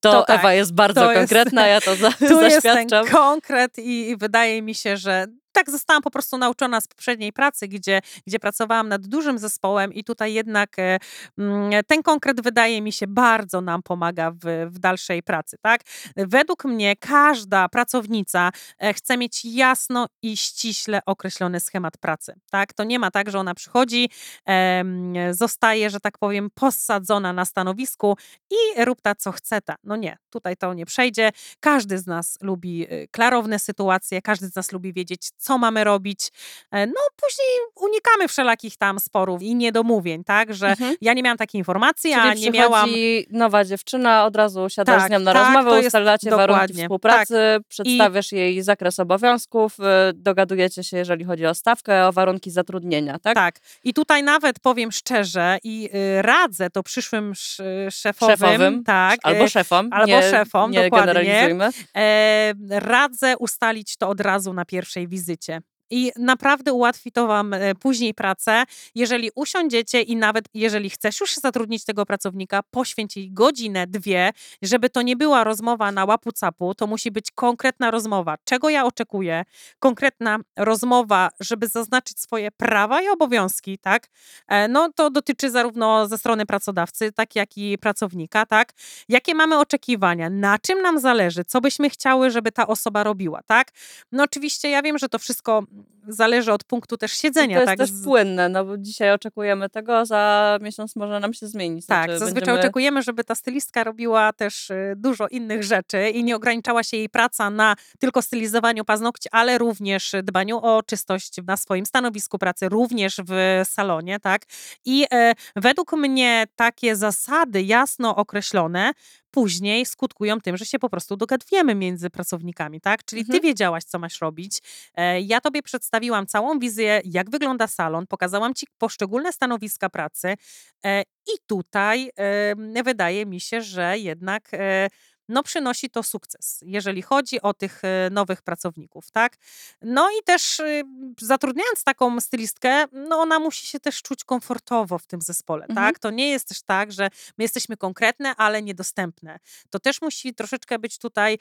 To, To tak, Ewa jest bardzo to jest- konkretna, ja to za, Tu jest ten zaświadczam. konkret i, i wydaje mi się, że tak zostałam po prostu nauczona z poprzedniej pracy, gdzie, gdzie pracowałam nad dużym zespołem i tutaj jednak e, mm, ten konkret wydaje mi się bardzo nam pomaga w, w dalszej pracy, tak? Według mnie każda pracownica e, chce mieć jasno i ściśle określony schemat pracy, tak? To nie ma tak, że ona przychodzi, zostaje, że tak powiem, posadzona na stanowisku i rób ta, co chce ta. No nie, tutaj to nie przejdzie. Każdy z nas lubi y, klarowne sytuacje, każdy z nas lubi wiedzieć, co mamy robić. E, No później unikamy wszelakich tam sporów i niedomówień, tak, że Mhm. ja nie miałam takiej informacji, Czyli a nie miałam... nowa dziewczyna, od razu siadasz Tak, z nią na tak, rozmowę, ustalacie warunki dokładnie, współpracy, przedstawiasz jej zakres obowiązków, y, dogadujecie się, jeżeli chodzi o stawkę, o warunki zatrudnienia, tak? Tak. I tutaj nawet powiem szczerze i y, radzę to przyszłym sz, szefowym, Szefowym, tak, Albo e, szefom. albo nie, szefom, nie dokładnie. generalizujmy. E, radzę ustalić to od razu na pierwszej wizycie. wiecie. I naprawdę ułatwi to Wam e, później pracę. Jeżeli usiądziecie i nawet jeżeli chcesz już zatrudnić tego pracownika, poświęć godzinę, dwie, żeby to nie była rozmowa na łapu capu, to musi być konkretna rozmowa. Czego ja oczekuję? Konkretna rozmowa, żeby zaznaczyć swoje prawa i obowiązki, tak? E, No to dotyczy zarówno ze strony pracodawcy, tak jak i pracownika, tak? Jakie mamy oczekiwania? Na czym nam zależy? Co byśmy chciały, żeby ta osoba robiła, tak? No oczywiście ja wiem, że to wszystko zależy od punktu też I siedzenia, to jest tak? też płynne, no bo dzisiaj oczekujemy tego, za miesiąc może nam się zmienić. Tak, Znaczy, zazwyczaj będziemy- oczekujemy, żeby ta stylistka robiła też y, dużo innych rzeczy i nie ograniczała się jej praca na tylko stylizowaniu paznokci, ale również dbaniu o czystość na swoim stanowisku pracy, również w salonie, tak? I e, według mnie takie zasady jasno określone później skutkują tym, że się po prostu dogadujemy między pracownikami, tak? Czyli ty Mhm. wiedziałaś, co masz robić. E, Ja tobie przedstawiłam całą wizję, jak wygląda salon, pokazałam ci poszczególne stanowiska pracy e, i tutaj wydaje mi się, że jednak e, no, przynosi to sukces, jeżeli chodzi o tych e, nowych pracowników, tak? No i też y, zatrudniając taką stylistkę, no ona musi się też czuć komfortowo w tym zespole, Mhm. tak? To nie jest też tak, że my jesteśmy konkretne, ale niedostępne. To też musi troszeczkę być tutaj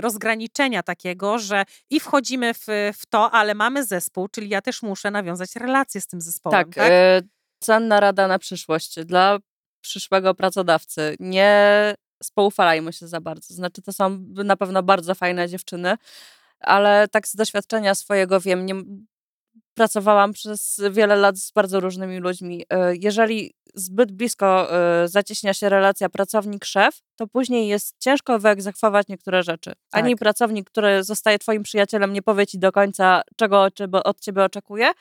rozgraniczenia takiego, że i wchodzimy w, w to, ale mamy zespół, czyli ja też muszę nawiązać relacje z tym zespołem, Tak, tak? e, cenna rada na przyszłość dla przyszłego pracodawcy. Nie spoufalajmy się za bardzo. Znaczy, to są na pewno bardzo fajne dziewczyny, ale tak z doświadczenia swojego wiem, nie, pracowałam przez wiele lat z bardzo różnymi ludźmi. E, Jeżeli zbyt blisko e, zacieśnia się relacja pracownik-szef, to później jest ciężko wyegzekwować niektóre rzeczy. Ani Tak. pracownik, który zostaje twoim przyjacielem, nie powie ci do końca, czego od ciebie oczekuje,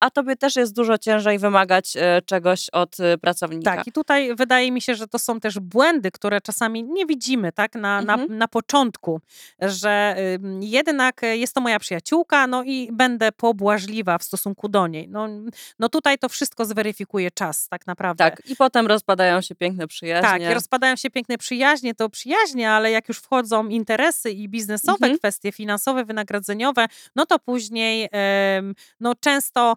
a tobie też jest dużo ciężej wymagać e, czegoś od e, pracownika. Tak, i tutaj wydaje mi się, że to są też błędy, które czasami nie widzimy tak na, na, Mhm. na początku, że jednak e, jest to moja przyjaciółka, no i będę pobłażliwa w stosunku do niej. No, no tutaj to wszystko zweryfikuje czas tak naprawdę. Tak, i potem rozpadają się piękne przyjaźnie. Tak, rozpadają się piękne przyjaźnie, to przyjaźnie, ale jak już wchodzą interesy i biznesowe Mhm. kwestie, finansowe, wynagrodzeniowe, no to później no często,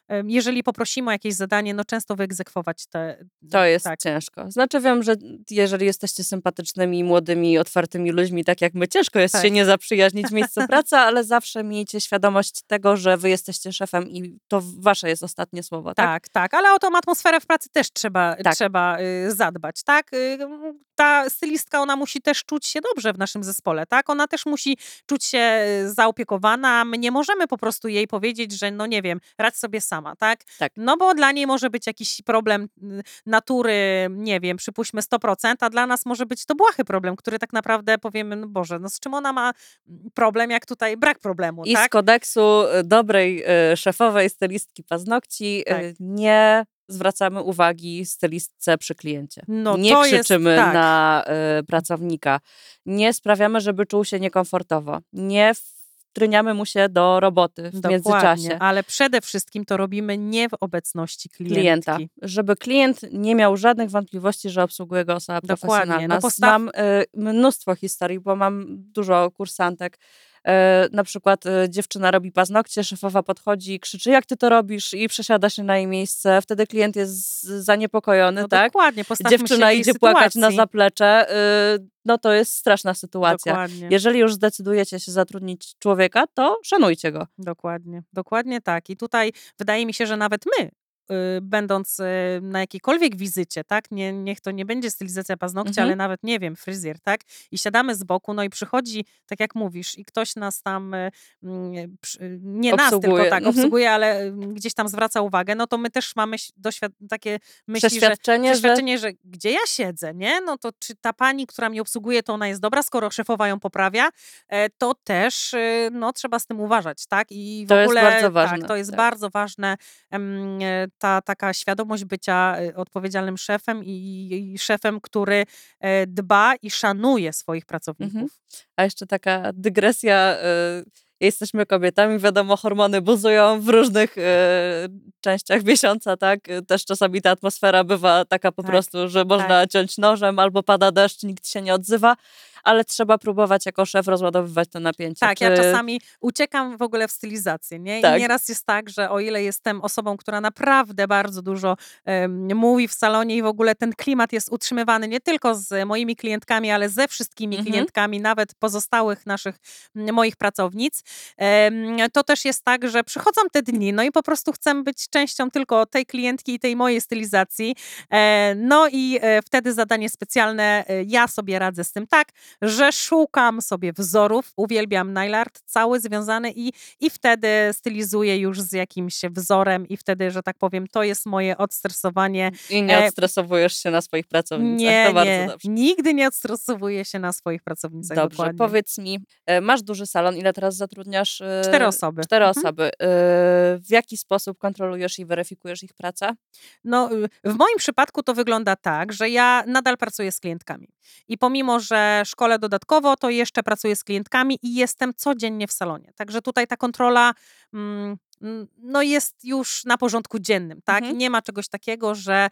jeżeli poprosimy o jakieś zadanie, no często wyegzekwować te... To jest tak. ciężko. Znaczy wiem, że jeżeli jesteście sympatycznymi, młodymi, otwartymi ludźmi, tak jak my, ciężko jest Tak. się nie zaprzyjaźnić w miejscu pracy, ale zawsze miejcie świadomość tego, że wy jesteście szefem i to wasze jest ostatnie słowo, tak? Tak, tak, ale o tą atmosferę w pracy też trzeba, Tak. trzeba y, zadbać, tak? Y, ta stylistka, ona musi też czuć się dobrze w naszym zespole, tak? Ona też musi czuć się y, zaopiekowana. My nie możemy po prostu jej powiedzieć, że no nie wiem, radź sobie sama, tak? Tak. No bo dla niej może być jakiś problem natury, nie wiem, przypuśćmy 100%, a dla nas może być to błahy problem, który tak naprawdę powiemy, no Boże, no z czym ona ma problem, jak tutaj brak problemu, I tak? z kodeksu y, dobrej y, szefowej stylistki paznokci Tak. y, nie zwracamy uwagi stylistce przy kliencie. No, nie to jest- krzyczymy tak. na y, pracownika. Nie sprawiamy, żeby czuł się niekomfortowo. Nie wtryniamy mu się do roboty w Dokładnie, międzyczasie. ale przede wszystkim to robimy nie w obecności klientki. klienta, żeby klient nie miał żadnych wątpliwości, że obsługuje go osoba Dokładnie, profesjonalna. no postaw- Mam y, mnóstwo historii, bo mam dużo kursantek. Y, na przykład y, dziewczyna robi paznokcie, szefowa podchodzi, krzyczy, jak ty to robisz i przesiada się na jej miejsce. Wtedy klient jest zaniepokojony, No tak? Dokładnie, Dziewczyna idzie płakać na sytuacji. zaplecze. y, no to jest straszna sytuacja. Dokładnie, Jeżeli już zdecydujecie się zatrudnić człowieka, to szanujcie go. dokładnie, dokładnie tak. I tutaj wydaje mi się, że nawet my, będąc y, na jakiejkolwiek wizycie, tak, nie, niech to nie będzie stylizacja paznokcia, Mhm. ale nawet, nie wiem, fryzjer, tak, i siadamy z boku, no i przychodzi, tak jak mówisz, i ktoś nas tam, y, mm, nie nas Obsługuje, tylko tak mhm. obsługuje, ale y, gdzieś tam zwraca uwagę, no to my też mamy doświad- takie myśli, że Przeświadczenie, że przeświadczenie, że... gdzie ja siedzę, nie? No to czy ta pani, która mnie obsługuje, to ona jest dobra, skoro szefowa ją poprawia, e, to też y, no, trzeba z tym uważać, tak? I w To jest ogóle bardzo ważne, Tak, to jest tak. bardzo ważne, e, ta taka świadomość bycia e, odpowiedzialnym szefem i, i szefem, który e, dba i szanuje swoich pracowników. A jeszcze taka dygresja. y, Jesteśmy kobietami, wiadomo, hormony buzują w różnych częściach miesiąca, tak? Też czasami ta atmosfera bywa taka po Tak, prostu, że można ciąć nożem albo pada deszcz, nikt się nie odzywa. Ale trzeba próbować jako szef rozładowywać to napięcie. Tak, Czy... ja czasami uciekam w ogóle w stylizację, nie? Tak. I nieraz jest tak, że o ile jestem osobą, która naprawdę bardzo dużo em, mówi w salonie i w ogóle ten klimat jest utrzymywany nie tylko z moimi klientkami, ale ze wszystkimi Mhm. klientkami, nawet pozostałych naszych, moich pracownic, em, to też jest tak, że przychodzą te dni, no i po prostu chcę być częścią tylko tej klientki i tej mojej stylizacji, e, no i e, wtedy zadanie specjalne, e, ja sobie radzę z tym tak, że szukam sobie wzorów, uwielbiam nail art cały związany i, i wtedy stylizuję już z jakimś wzorem i wtedy, że tak powiem, to jest moje odstresowanie. I nie e, odstresowujesz się na swoich pracownicach. Nie, to bardzo nie, dobrze. nigdy nie odstresowuję się na swoich pracownicach. Dobrze, dokładnie. powiedz mi, e, masz duży salon, ile teraz zatrudniasz? e, Cztery osoby. Cztery Mhm. osoby. W jaki sposób kontrolujesz i weryfikujesz ich pracę? No, y, w moim przypadku to wygląda tak, że ja nadal pracuję z klientkami. I pomimo, że szkole dodatkowo, to jeszcze pracuję z klientkami i jestem codziennie w salonie. Także tutaj ta kontrola mm, no jest już na porządku dziennym, tak? Mhm. Nie ma czegoś takiego, że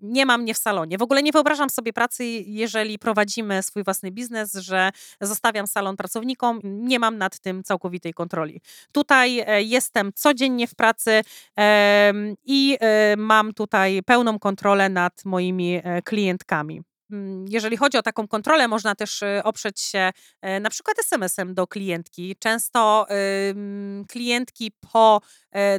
nie ma mnie w salonie. W ogóle nie wyobrażam sobie pracy, jeżeli prowadzimy swój własny biznes, że zostawiam salon pracownikom, nie mam nad tym całkowitej kontroli. Tutaj e, jestem codziennie w pracy i e, mam tutaj pełną kontrolę nad moimi e, klientkami. Mm, Jeżeli chodzi o taką kontrolę, można też e, oprzeć się e, na przykład SMS-em do klientki. Często klientki po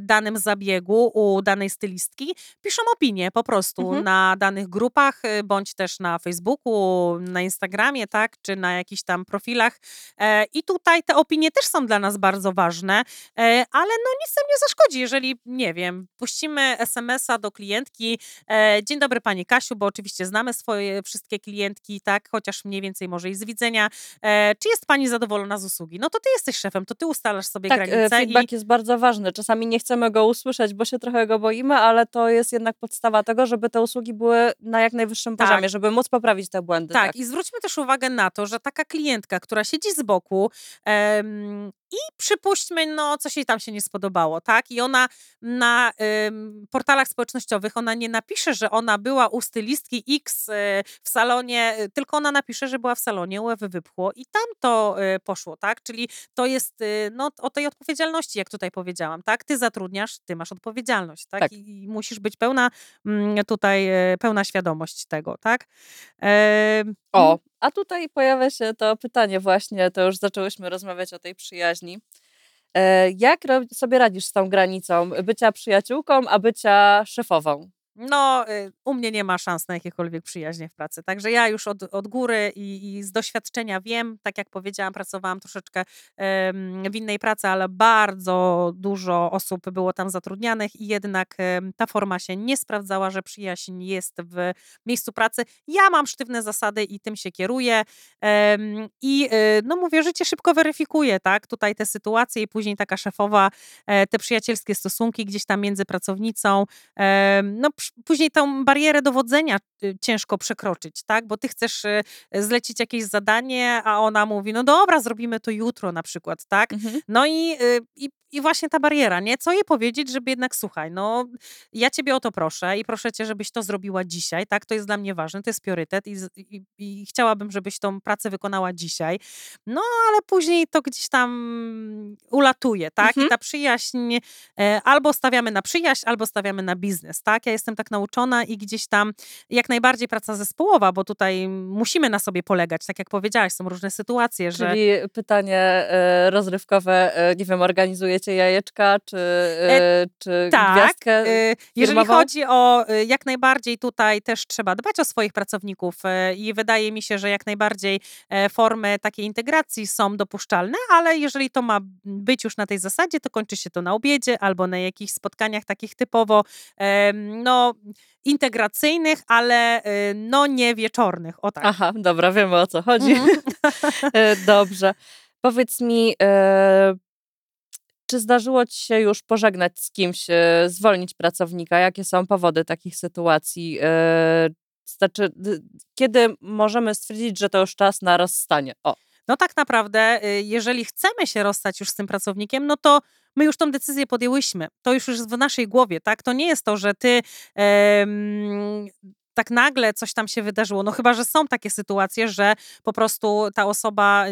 danym zabiegu u danej stylistki piszą opinie po prostu Mhm. na danych grupach, e, bądź też na Facebooku, na Instagramie, tak, czy na jakichś tam profilach. E, I tutaj te opinie też są dla nas bardzo ważne, e, ale no nic nam nie zaszkodzi, jeżeli, nie wiem, puścimy SMS-a do klientki, e, dzień dobry Pani Kasiu, bo oczywiście znamy swoje wszystkie klientki, tak, chociaż mniej więcej może i z widzenia. E, czy jest Pani zadowolona z usługi? No to Ty jesteś szefem, to Ty ustalasz sobie Tak, e, granice i feedback jest bardzo ważny. Czasami nie chcemy go usłyszeć, bo się trochę go boimy, ale to jest jednak podstawa tego, żeby te usługi były na jak najwyższym Tak. poziomie, żeby móc poprawić te błędy. Tak, i zwróćmy też uwagę na to, że taka klientka, która siedzi z boku em, i przypuśćmy, no, coś jej tam się nie spodobało, tak? I ona na em, portalach społecznościowych, ona nie napisze, że ona była u stylistki X e, w salonie, e, tylko ona napisze, że była w salonie, łeb wypchło i tam to e, poszło, tak? Czyli to jest e, no, o tej odpowiedzialności, jak tutaj powiedziałam, tak? Ty zatrudniasz, ty masz odpowiedzialność, tak? Tak. I, I musisz być pełna mm, tutaj, e, pełna świadomość tego, tak? Em, O, a tutaj pojawia się to pytanie właśnie, to już zaczęłyśmy rozmawiać o tej przyjaźni. E, Jak sobie radzisz z tą granicą bycia przyjaciółką, a bycia szefową? No, y, u mnie nie ma szans na jakiekolwiek przyjaźnie w pracy. Także ja już od, od góry i, i z doświadczenia wiem, tak jak powiedziałam, pracowałam troszeczkę em, w innej pracy, ale bardzo dużo osób było tam zatrudnianych i jednak em, ta forma się nie sprawdzała, że przyjaźń jest w miejscu pracy. Ja mam sztywne zasady i tym się kieruję. em, I y, no mówię, życie szybko weryfikuje, tak? Tutaj te sytuacje i później taka szefowa, e, te przyjacielskie stosunki gdzieś tam między pracownicą, no później tą barierę dowodzenia y, ciężko przekroczyć, tak? Bo ty chcesz y, zlecić jakieś zadanie, a ona mówi, no dobra, zrobimy to jutro na przykład, tak? Mhm. No i, y, i, i właśnie ta bariera, nie? Co jej powiedzieć, żeby jednak, słuchaj, no ja ciebie o to proszę i proszę cię, żebyś to zrobiła dzisiaj, tak? To jest dla mnie ważne, to jest priorytet i, i, i chciałabym, żebyś tą pracę wykonała dzisiaj. No, ale później to gdzieś tam ulatuje, tak? Mhm. I ta przyjaźń e, albo stawiamy na przyjaźń, albo stawiamy na biznes, tak? Ja jestem tak nauczona i gdzieś tam jak najbardziej praca zespołowa, bo tutaj musimy na sobie polegać, tak jak powiedziałaś, są różne sytuacje, że Czyli pytanie e, rozrywkowe, e, nie wiem, organizujecie jajeczka, czy, e, czy tak, gwiazdkę jeżeli firmową? chodzi o jak najbardziej tutaj też trzeba dbać o swoich pracowników i wydaje mi się, że jak najbardziej e, formy takiej integracji są dopuszczalne, ale jeżeli to ma być już na tej zasadzie, to kończy się to na obiedzie albo na jakichś spotkaniach takich typowo em, no integracyjnych, ale y, no nie wieczornych, o tak. Aha, dobra, wiemy o co chodzi. Mhm. E, Dobrze. Powiedz mi, e, czy zdarzyło ci się już pożegnać z kimś, zwolnić pracownika? Jakie są powody takich sytuacji? Znaczy, kiedy możemy stwierdzić, że to już czas na rozstanie? O, No tak naprawdę, y, jeżeli chcemy się rozstać już z tym pracownikiem, no to my już tą decyzję podjęłyśmy. To już jest w naszej głowie, tak? To nie jest to, że ty tak nagle coś tam się wydarzyło. No chyba, że są takie sytuacje, że po prostu ta osoba,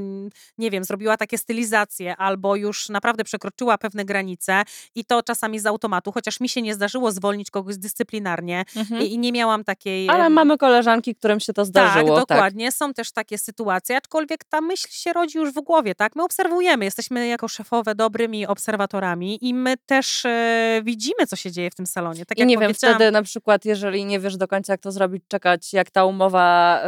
nie wiem, zrobiła takie stylizacje albo już naprawdę przekroczyła pewne granice i to czasami z automatu, chociaż mi się nie zdarzyło zwolnić kogoś dyscyplinarnie Mhm. i, i nie miałam takiej... Ale mamy koleżanki, którym się to zdarzyło. tak, dokładnie. Są też takie sytuacje, aczkolwiek ta myśl się rodzi już w głowie, tak? My obserwujemy, jesteśmy jako szefowe dobrymi obserwatorami i my też e, widzimy, co się dzieje w tym salonie. Tak I nie wiem, wtedy na przykład, jeżeli nie wiesz do końca, jak to zrobić, czekać, jak ta umowa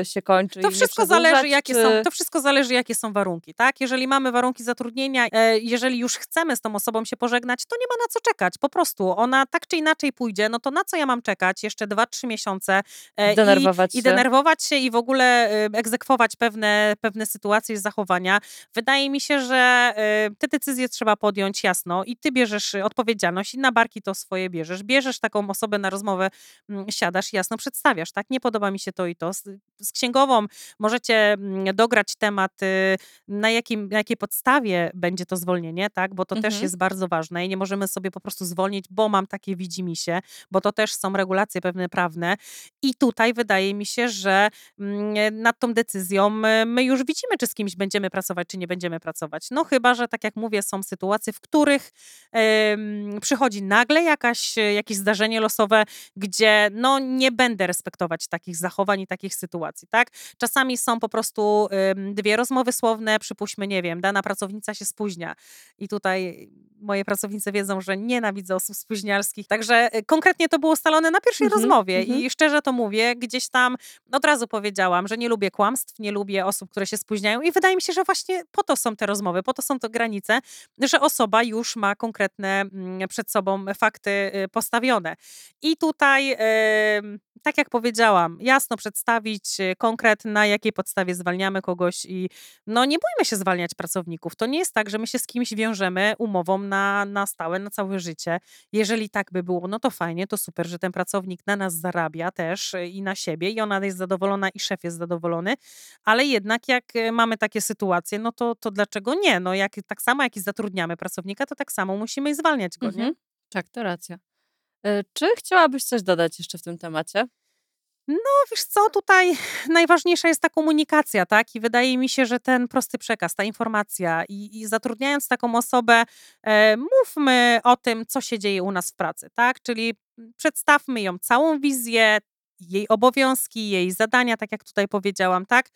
y, się kończy. To wszystko zależy, jakie czy... są, to wszystko zależy, jakie są warunki, tak? Jeżeli mamy warunki zatrudnienia, e, jeżeli już chcemy z tą osobą się pożegnać, to nie ma na co czekać. Po prostu ona tak czy inaczej pójdzie, no to na co ja mam czekać jeszcze 2-3 miesiące e, Denerwować i, i denerwować się i w ogóle e, egzekwować pewne, pewne sytuacje i zachowania. Wydaje mi się, że e, te decyzje trzeba podjąć jasno i ty bierzesz odpowiedzialność i na barki to swoje bierzesz. Bierzesz taką osobę na rozmowę, mm, siadasz i jasno przedstawiasz, tak? Nie podoba mi się to i to. Z, z księgową możecie mm, dograć temat, y, na, jakim, na jakiej podstawie będzie to zwolnienie, tak? Bo to też Mhm. jest bardzo ważne i nie możemy sobie po prostu zwolnić, bo mam takie widzimisię, bo to też są regulacje pewne prawne. I tutaj wydaje mi się, że mm, nad tą decyzją y, my już widzimy, czy z kimś będziemy pracować, czy nie będziemy pracować. No chyba, że tak jak mówię, są sytuacje, w których em, przychodzi nagle jakaś, jakieś zdarzenie losowe, gdzie no nie będę respektować takich zachowań i takich sytuacji, tak? Czasami są po prostu ym, dwie rozmowy słowne, przypuśćmy, nie wiem, dana pracownica się spóźnia i tutaj moje pracownice wiedzą, że nienawidzę osób spóźnialskich, także y, konkretnie to było ustalone na pierwszej Mhm, rozmowie mhm. i szczerze to mówię, gdzieś tam od razu powiedziałam, że nie lubię kłamstw, nie lubię osób, które się spóźniają i wydaje mi się, że właśnie po to są te rozmowy, po to są to granice, że osoba już ma konkretne mm, przed sobą fakty y, postawione. I tutaj, em, tak jak powiedziałam, jasno przedstawić y, konkret, na jakiej podstawie zwalniamy kogoś i no nie bójmy się zwalniać pracowników. To nie jest tak, że my się z kimś wiążemy umową na, na stałe, na całe życie. Jeżeli tak by było, no to fajnie, to super, że ten pracownik na nas zarabia też y, i na siebie i ona jest zadowolona i szef jest zadowolony, ale jednak jak y, mamy takie sytuacje, no to, to dlaczego nie? No jak, tak samo jak i zatrudniamy pracownika, to tak samo musimy i zwalniać go, nie? Mhm. Tak, to racja. Y, Czy chciałabyś coś dodać jeszcze w tym temacie? No wiesz co, tutaj najważniejsza jest ta komunikacja, tak? I wydaje mi się, że ten prosty przekaz, ta informacja i, i zatrudniając taką osobę, e, mówmy o tym, co się dzieje u nas w pracy, tak? Czyli przedstawmy ją całą wizję, jej obowiązki, jej zadania, tak jak tutaj powiedziałam, tak?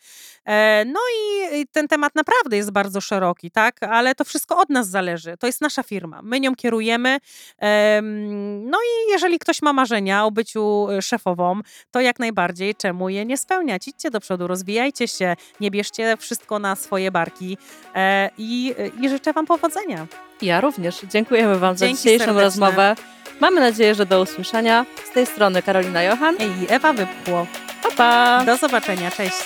E, no i ten temat naprawdę jest bardzo szeroki, tak? Ale to wszystko od nas zależy. To jest nasza firma. My nią kierujemy. Em, No i jeżeli ktoś ma marzenia o byciu e, szefową, to jak najbardziej czemu je nie spełniać? Idźcie do przodu, rozwijajcie się, nie bierzcie wszystko na swoje barki e, i, i życzę Wam powodzenia. Ja również. Dziękujemy Wam za Dzięki dzisiejszą serdeczne. rozmowę. Mamy nadzieję, że do usłyszenia. Z tej strony Karolina Johan. I Ewa Wypchło. Pa, pa! Do zobaczenia, cześć.